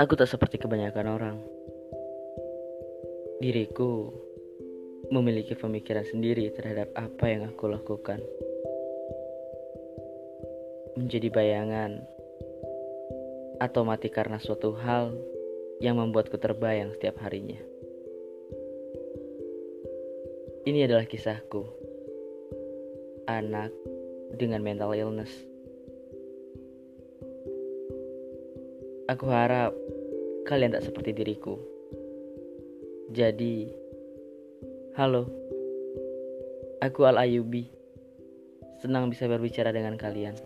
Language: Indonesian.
Aku tak seperti kebanyakan orang. Diriku memiliki pemikiran sendiri terhadap apa yang aku lakukan. Menjadi bayangan atau mati karena suatu hal yang membuatku terbayang setiap harinya. Ini adalah kisahku. Anak dengan mental illness. Aku harap kalian tak seperti diriku. Jadi, halo. Aku Al Ayubi. Senang bisa berbicara dengan kalian.